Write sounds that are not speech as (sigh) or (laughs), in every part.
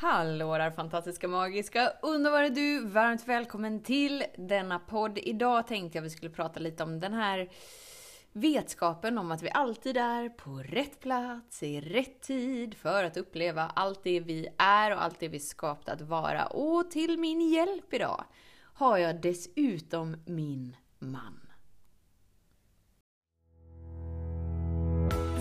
Hallå där fantastiska, magiska, underbara du! Varmt välkommen till denna podd. Idag tänkte jag vi skulle prata lite om den här vetskapen om att vi alltid är på rätt plats, i rätt tid för att uppleva allt det vi är och allt det vi skapat att vara. Och till min hjälp idag har jag dessutom min man.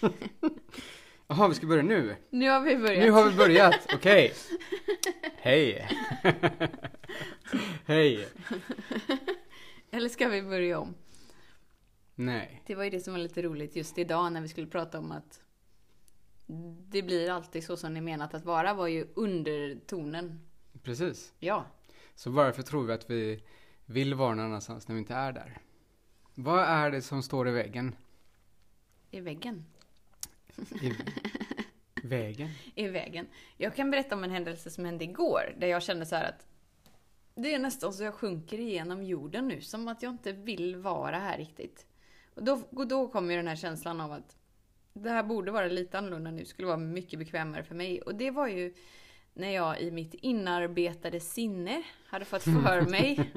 (laughs) Jaha, vi ska börja nu? Nu har vi börjat. Nu har vi börjat, okej. (laughs) Hej. (laughs) Hej. Eller ska vi börja om? Nej. Det var ju det som var lite roligt just idag när vi skulle prata om att det blir alltid så som det är menat att vara, var ju undertonen. Precis. Ja. Så varför tror vi att vi vill vara någon annanstans när vi inte är där? Vad är det som står i väggen? I väggen. I vägen? I vägen. Jag kan berätta om en händelse som hände igår, där jag kände så att det är nästan så jag sjunker igenom jorden nu, som att jag inte vill vara här riktigt. Och då, och då kommer ju den här känslan av att det här borde vara lite annorlunda nu, skulle vara mycket bekvämare för mig. Och det var ju när jag i mitt inarbetade sinne hade fått för (laughs) mig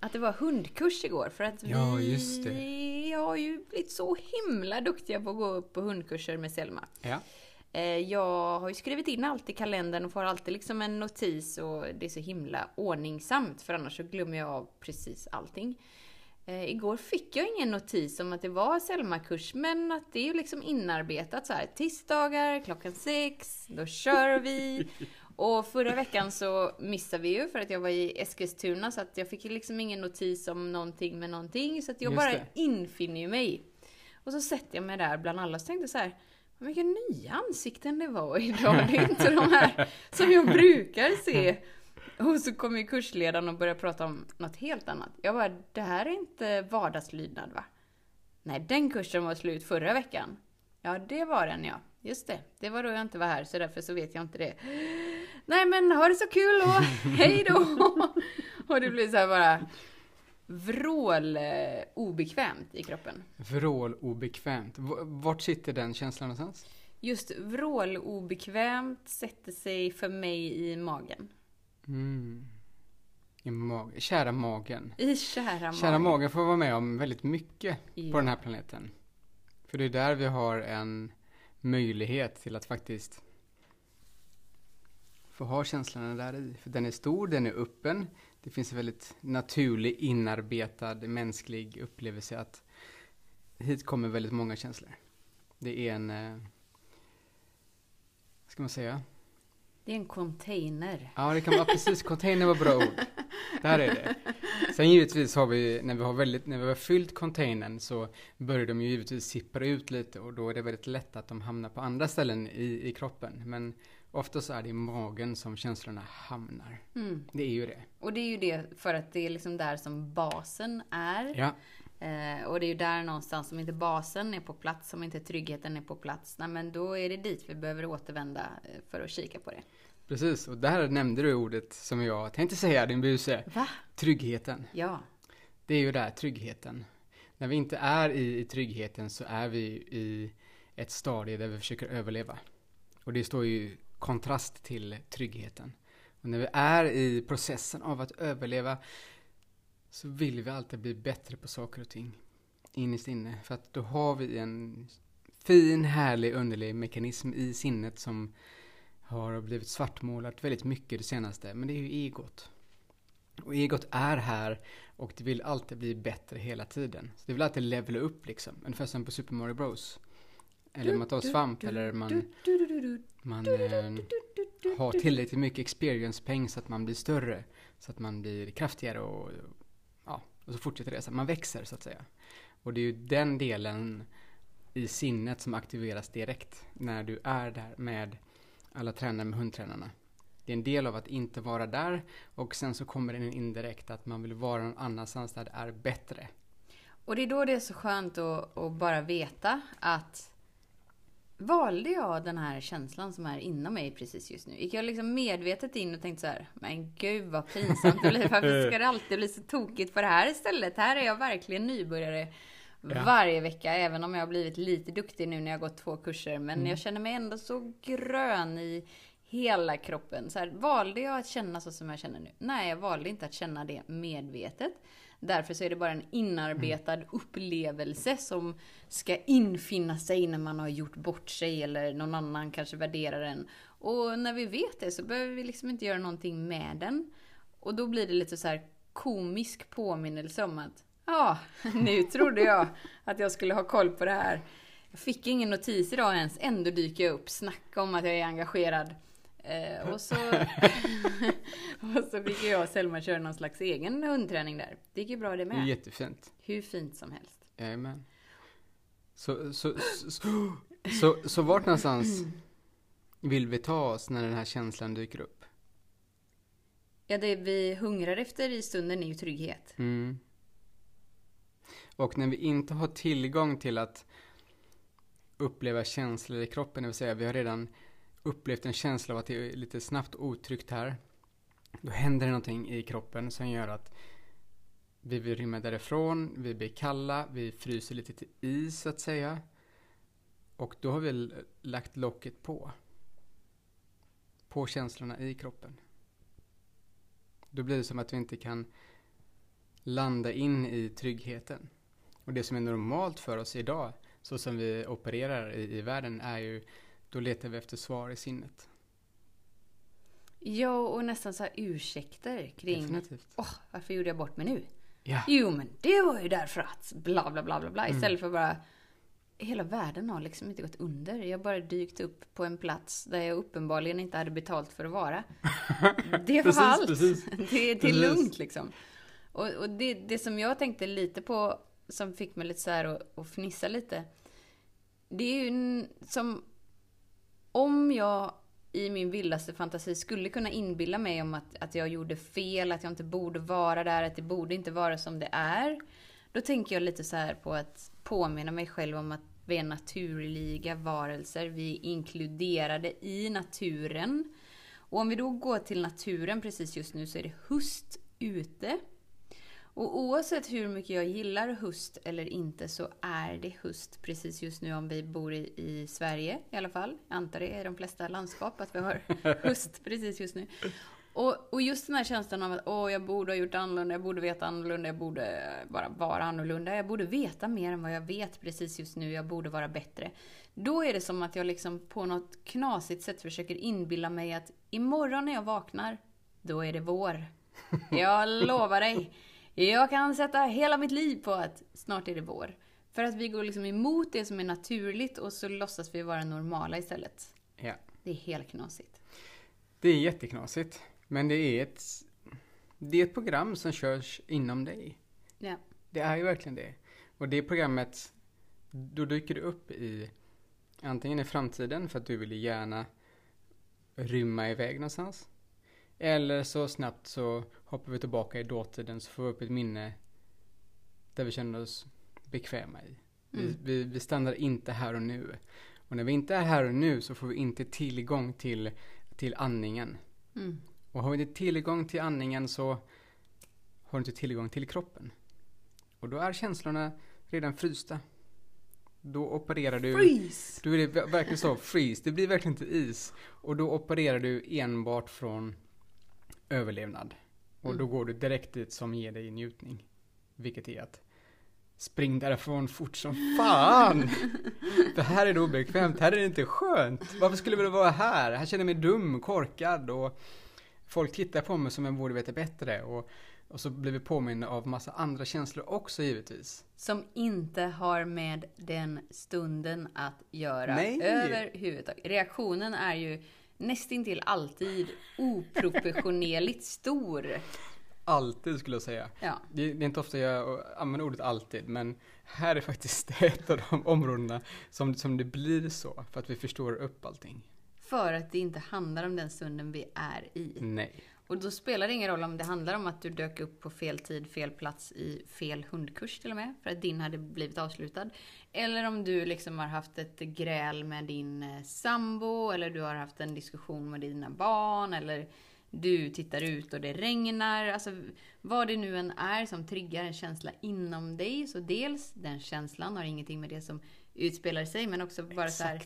att det var hundkurs igår. För att Ja, vi det. har ju blivit så himla duktiga på att gå upp på hundkurser med Selma. Ja. Eh, Jag har ju skrivit in allt i kalendern och får alltid liksom en notis och det är så himla ordningsamt för annars så glömmer jag av precis allting. Eh, igår fick jag ingen notis om att det var Selma-kurs men att det är ju liksom inarbetat så här. Tisdagar klockan sex, då kör vi. (laughs) Och förra veckan så missade vi ju för att jag var i Eskilstuna så att jag fick liksom ingen notis om någonting med någonting. Så att jag Just bara det. infinner ju mig. Och så sätter jag mig där bland alla och tänkte så här. Mycket nya ansikten det var idag. Det är inte de här som jag brukar se. Och så kom ju kursledaren och började prata om något helt annat. Jag bara, det här är inte vardagslydnad va? Nej, den kursen var slut förra veckan. Ja, det var den ja. Just det, det var då jag inte var här så därför så vet jag inte det. Nej men ha det så kul och (laughs) hej då! Och det blir så här bara vrål eh, obekvämt i kroppen. Vrål obekvämt. Vart sitter den känslan någonstans? Just vrål obekvämt sätter sig för mig i magen. Mm. I mag- Kära magen. I kära magen. Kära magen får vara med om väldigt mycket Ja. på den här planeten. För det är där vi har en möjlighet till att faktiskt få ha känslan där i. För den är stor, den är öppen. Det finns en väldigt naturlig, inarbetad, mänsklig upplevelse att hit kommer väldigt många känslor. Det är en, eh, vad ska man säga? Det är en container. Ja, det kan vara precis. Container var bra ord. Där är det. Sen givetvis har vi, när vi har, väldigt, när vi har fyllt containern så börjar de ju givetvis sippra ut lite och då är det väldigt lätt att de hamnar på andra ställen i, i kroppen. Men ofta så är det i magen som känslorna hamnar. Mm. Det är ju det. Och det är ju det för att det är liksom där som basen är. Ja, Eh, och det är ju där någonstans som inte basen är på plats, som inte tryggheten är på plats. Nej, men då är det dit vi behöver återvända eh, för att kika på det. precis. Och där nämnde du ordet som jag tänkte säga, din buse. Va? Tryggheten. Ja. Det är ju där, tryggheten. När vi inte är i, i tryggheten så är vi i ett stadie där vi försöker överleva. Och det står ju kontrast till tryggheten. Och när vi är i processen av att överleva så vill vi alltid bli bättre på saker och ting. Innerst inne. För att då har vi en fin, härlig, underlig mekanism i sinnet som har blivit svartmålat väldigt mycket det senaste. Men det är ju egot. Och egot är här och det vill alltid bli bättre hela tiden. Så det vill alltid levela upp liksom. Ungefär som på Super Mario Bros. Eller man tar svamp eller man, man eh, har tillräckligt mycket experience-peng så att man blir större. Så att man blir kraftigare och, ja, och så fortsätter det. Så man växer så att säga. Och det är ju den delen i sinnet som aktiveras direkt när du är där med alla tränare med hundtränarna. Det är en del av att inte vara där och sen så kommer den indirekt att man vill vara någon annanstans där det är bättre. Och det är då det är så skönt att, att bara veta att valde jag den här känslan som är inom mig precis just nu? Gick jag liksom medvetet in och tänkte så här, men gud vad pinsamt det blir. Varför ska det alltid bli så tokigt på det här istället? Här är jag verkligen nybörjare Ja. varje vecka, även om jag har blivit lite duktig nu när jag har gått två kurser. Men Mm. jag känner mig ändå så grön i hela kroppen. Så här, valde jag att känna så som jag känner nu? Nej, jag valde inte att känna det medvetet. Därför så är det bara en inarbetad upplevelse som ska infinna sig när man har gjort bort sig eller någon annan kanske värderar den. Och när vi vet det så behöver vi liksom inte göra någonting med den. Och då blir det lite så här komisk påminnelse om att ja, (laughs) nu trodde jag att jag skulle ha koll på det här. Jag fick ingen notis idag ens, ändå dyker jag upp. Snacka om att jag är engagerad. Eh, och, så, (laughs) (laughs) och så fick jag och Selma köra någon slags egen hundträning där. Det gick ju bra det Det är med. jättefint. Hur fint som helst. Jajamän. Så, så, så, så, så, så vart någonstans vill vi ta oss när den här känslan dyker upp? Ja, det vi hungrar efter i stunden är ju trygghet. Mm. Och när vi inte har tillgång till att uppleva känslor i kroppen, det vill säga vi har redan upplevt en känsla av att det är lite snabbt otryggt här. Då händer det någonting i kroppen som gör att vi vill rymma därifrån, vi blir kalla, vi fryser lite till is så att säga. Och då har vi lagt locket på. På känslorna i kroppen. Då blir det som att vi inte kan landa in i tryggheten. Och det som är normalt för oss idag, så som vi opererar i, i världen, är ju då letar vi efter svar i sinnet. Ja, och nästan så här ursäkter kring Definitivt. Åh, varför gjorde jag bort mig nu? Ja. Jo, men det var ju därför att bla bla bla bla bla. Mm. Istället för bara Hela världen har liksom inte gått under. Jag bara dykt upp på en plats där jag uppenbarligen inte hade betalt för att vara. (laughs) Det var Precis, allt. precis. Det, (laughs) det är Precis. lugnt liksom. Och, och det, det som jag tänkte lite på, som fick mig lite så här att, att fnissa lite. Det är ju som om jag i min vildaste fantasi skulle kunna inbilla mig om att, att jag gjorde fel, att jag inte borde vara där, att det borde inte vara som det är. Då tänker jag lite så här på att påminna mig själv om att vi är naturliga varelser. Vi är inkluderade i naturen. Och om vi då går till naturen precis just nu så är det höst ute. Och oavsett hur mycket jag gillar höst eller inte så är det höst precis just nu om vi bor i, i Sverige i alla fall. Jag antar det är de flesta landskap att vi har (laughs) höst precis just nu. Och, och just den här känslan av att åh, jag borde ha gjort annorlunda, jag borde veta annorlunda, jag borde bara vara annorlunda. Jag borde veta mer än vad jag vet precis just nu, jag borde vara bättre. Då är det som att jag liksom på något knasigt sätt försöker inbilla mig att imorgon när jag vaknar, då är det vår. (laughs) Jag lovar dig. Jag kan sätta hela mitt liv på att snart är det vår. För att vi går liksom emot det som är naturligt och så låtsas vi vara normala istället. Ja. Det är helt knasigt. Det är jätteknasigt. Men det är ett, det är ett program som körs inom dig. Ja. Det är ju verkligen det. Och det programmet, då dyker du upp i antingen i framtiden för att du vill gärna rymma iväg någonstans. Eller så snabbt så hoppar vi tillbaka i dåtiden så får vi upp ett minne där vi känner oss bekväma i. Vi, Mm. vi, vi stannar inte här och nu. Och när vi inte är här och nu så får vi inte tillgång till, till andningen. Mm. Och har vi inte tillgång till andningen så har du inte tillgång till kroppen. Och då är känslorna redan frysta. Då opererar du... Freeze! Då är verkligen så, freeze. Det blir verkligen inte is. Och då opererar du enbart från överlevnad. Och då Mm. går du direkt dit som ger dig njutning. Vilket är att spring därifrån fort som fan! (laughs) För här är det obekvämt, här är det inte skönt. Varför skulle vi vara här? Här känner jag mig dum, korkad och folk tittar på mig som jag borde veta bättre. Och, och så blir vi påminna av massa andra känslor också givetvis. Som inte har med den stunden att göra Nej. överhuvudtaget. Reaktionen är ju nästintill alltid oproportionerligt stor. Alltid skulle jag säga. Ja. Det, det är inte ofta jag använder ordet alltid, men här är faktiskt (laughs) ett av de områdena som, som det blir så, för att vi förstår upp allting. För att det inte handlar om den stunden vi är i. Nej. Och då spelar det ingen roll om det handlar om att du dök upp på fel tid, fel plats i fel hundkurs till och med. För att din hade blivit avslutad. Eller om du liksom har haft ett gräl med din eh, sambo. Eller du har haft en diskussion med dina barn. Eller du tittar ut och det regnar. Alltså vad det nu än är som triggar en känsla inom dig. Så dels den känslan har ingenting med det som utspelar sig. Men också bara så här.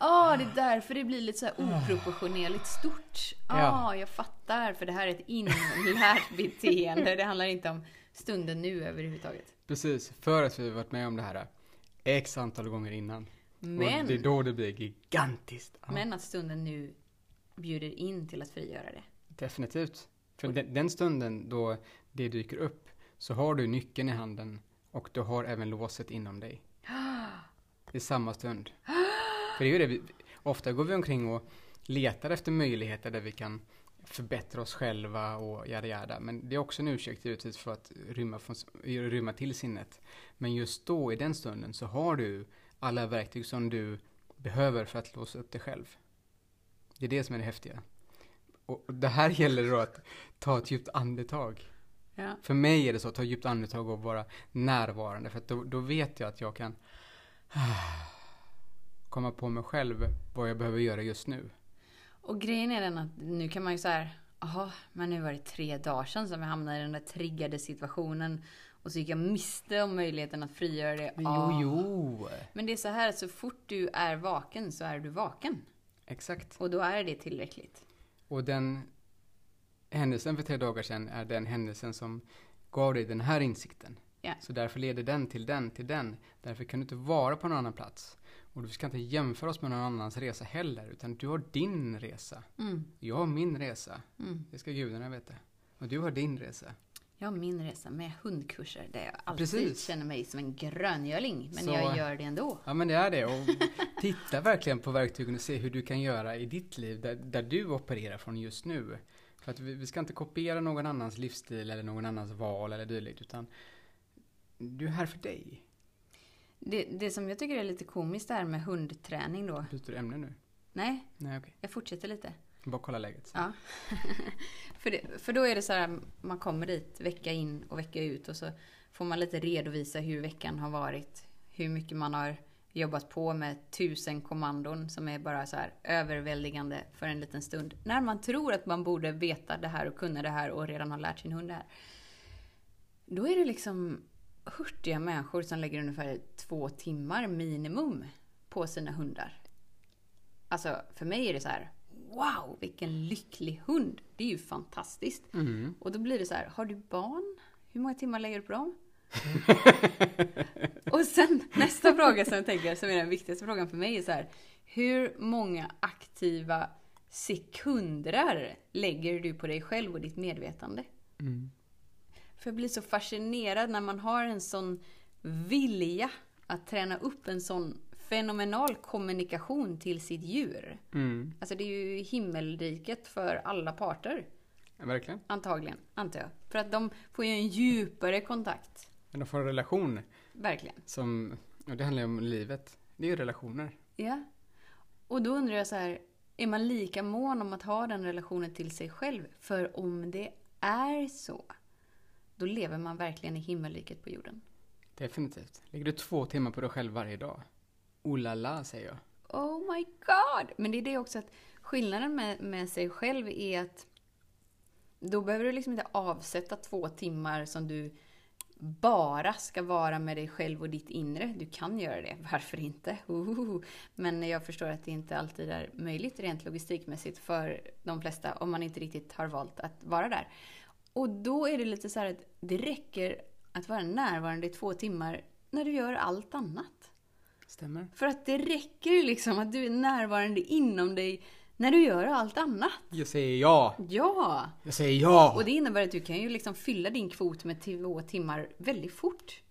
Ja, det är därför det blir lite så här oproportionerligt stort. Ja, Ja. jag fattar. För det här är ett inlärt (laughs) beteende. Det handlar inte om stunden nu överhuvudtaget. Precis, för att vi har varit med om det här x antal gånger innan. Och Men, det är då det blir gigantiskt. Ja, men att stunden nu bjuder in till att frigöra det. Definitivt. För den, den stunden då det dyker upp så har du nyckeln i handen och du har även låset inom dig. (gasps) Är samma stund. (gasps) (gasps) För det är ju det vi, ofta går vi omkring och letar efter möjligheter där vi kan förbättra oss själva och jada jada. Men det är också en ursäkt givetvis för att rymma, från, rymma till sinnet. Men just då, i den stunden, så har du alla verktyg som du behöver för att låsa upp dig själv. Det är det som är det häftiga. Och det här gäller då att ta ett djupt andetag. Ja. För mig är det så att ta ett djupt andetag och vara närvarande. För då, då vet jag att jag kan (sighs) komma på mig själv vad jag behöver göra just nu. Och grejen är den att nu kan man ju så här, jaha, men nu var det tre dagar sedan som jag hamnade i den där triggade situationen. Och så gick jag miste om möjligheten att frigöra det. Men Ah. jo, jo. Men det är så här att så fort du är vaken så är du vaken. Exakt. Och då är det tillräckligt. Och den händelsen för tre dagar sedan är den händelsen som gav dig den här insikten. Ja. Så därför leder den till den, till den. Därför kan du inte vara på någon annan plats. Och du ska inte jämföra oss med någon annans resa heller, utan du har din resa. Mm, Jag har min resa. mm. Det ska gudarna veta. Och du har din resa. Jag har min resa med hundkurser där jag alltid Precis. känner mig som en gröngöling. Men Så- jag gör det ändå. Ja men det är det. Och titta verkligen på verktygen och se hur du kan göra i ditt liv där, där du opererar från just nu. För att vi, vi ska inte kopiera någon annans livsstil eller någon annans val eller dylikt utan du är här för dig. Det, det som jag tycker är lite komiskt är med hundträning då. Byter du ämne nu? Nej, Nej okej. jag fortsätter lite. Bara kolla läget. Ja. (laughs) för, det, för då är det så här, man kommer dit vecka in och vecka ut och så får man lite redovisa hur veckan har varit. Hur mycket man har jobbat på med tusen kommandon som är bara så här överväldigande för en liten stund. När man tror att man borde veta det här och kunna det här och redan har lärt sin hund det här. Då är det liksom hurtiga människor som lägger ungefär två timmar minimum på sina hundar. Alltså, för mig är det så här, wow, vilken lycklig hund. Det är ju fantastiskt. Mm. Och då blir det så här, har du barn? Hur många timmar lägger du på dem? (laughs) och sen nästa fråga som jag tänker, som är den viktigaste frågan för mig är så här, hur många aktiva sekunder lägger du på dig själv och ditt medvetande? Mm. För jag blir så fascinerad när man har en sån vilja att träna upp en sån fenomenal kommunikation till sitt djur. Mm. Alltså det är ju himmelriket för alla parter. Ja, verkligen. Antagligen, antar jag. För att de får ju en djupare kontakt. Men att få en relation Verkligen. som, och det handlar ju om livet. Det är ju relationer. Ja. Och då undrar jag så här, är man lika mån om att ha den relationen till sig själv? För om det är så, då lever man verkligen i himmelriket på jorden. Definitivt. Lägger du två timmar på dig själv varje dag? Oh la la, säger jag. Oh my god! Men det är det också att skillnaden med, med sig själv är att då behöver du liksom inte avsätta två timmar som du bara ska vara med dig själv och ditt inre. Du kan göra det, varför inte? Uhuhu. Men jag förstår att det inte alltid är möjligt rent logistikmässigt för de flesta om man inte riktigt har valt att vara där. Och då är det lite så här att det räcker att vara närvarande i två timmar när du gör allt annat. Stämmer. För att det räcker liksom att du är närvarande inom dig när du gör allt annat. Jag säger ja! Ja! Jag säger ja! Och det innebär att du kan ju liksom fylla din kvot med två timmar väldigt fort.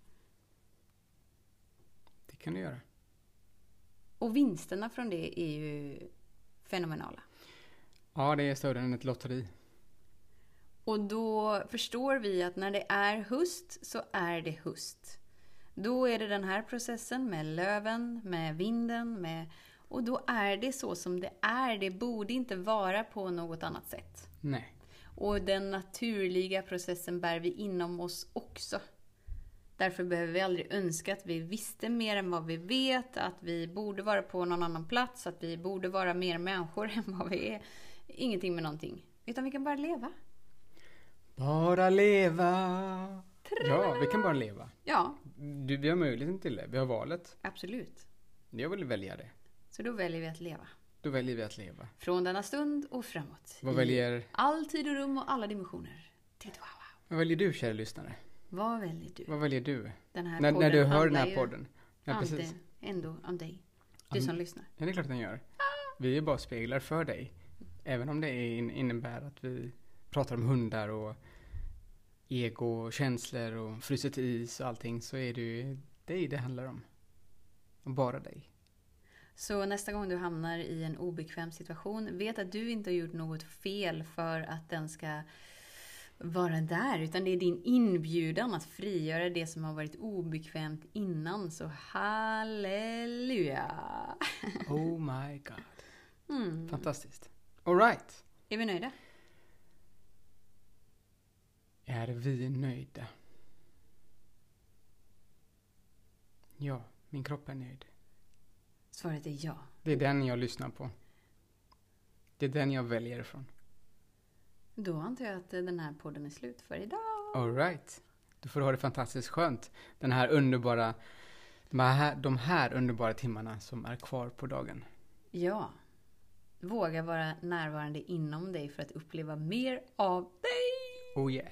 Det kan du göra. Och vinsterna från det är ju fenomenala. Ja, det är större än ett lotteri. Och då förstår vi att när det är höst så är det höst. Då är det den här processen med löven, med vinden, med Och då är det så som det är. Det borde inte vara på något annat sätt. Nej. Och den naturliga processen bär vi inom oss också. Därför behöver vi aldrig önska att vi visste mer än vad vi vet, att vi borde vara på någon annan plats, att vi borde vara mer människor (laughs) än vad vi är. Ingenting med någonting. Utan vi kan bara leva. Bara leva. Ja, vi kan bara leva. Ja, Du, vi har möjligheten till det. Vi har valet. absolut. Jag vill välja det. Så då väljer vi att leva. Då väljer vi att leva. Från denna stund och framåt. Vad I väljer, All tid och rum och alla dimensioner. Wow. vad väljer du, kära lyssnare? Vad väljer du? Vad väljer du? När, när du hör den här podden? Ja, om precis. det, ändå om dig. Du Om- som lyssnar. Ja, det är klart den gör. Vi är bara speglar för dig. Även om det in- innebär att vi pratar om hundar och ego och känslor och fruset is och allting så är det ju dig det handlar om. Och bara dig. Så nästa gång du hamnar i en obekväm situation, vet att du inte har gjort något fel för att den ska vara där. Utan det är din inbjudan att frigöra det som har varit obekvämt innan. Så halleluja! Oh my god. Mm. Fantastiskt. Alright. Är vi nöjda? Är vi nöjda? Ja, min kropp är nöjd. Svaret är ja. Det är den jag lyssnar på. Det är den jag väljer ifrån. Då antar jag att den här podden är slut för idag. Alright. Du får ha det fantastiskt skönt. Den här underbara, de här, de här underbara timmarna som är kvar på dagen. Ja. Våga vara närvarande inom dig för att uppleva mer av dig. Oh yeah.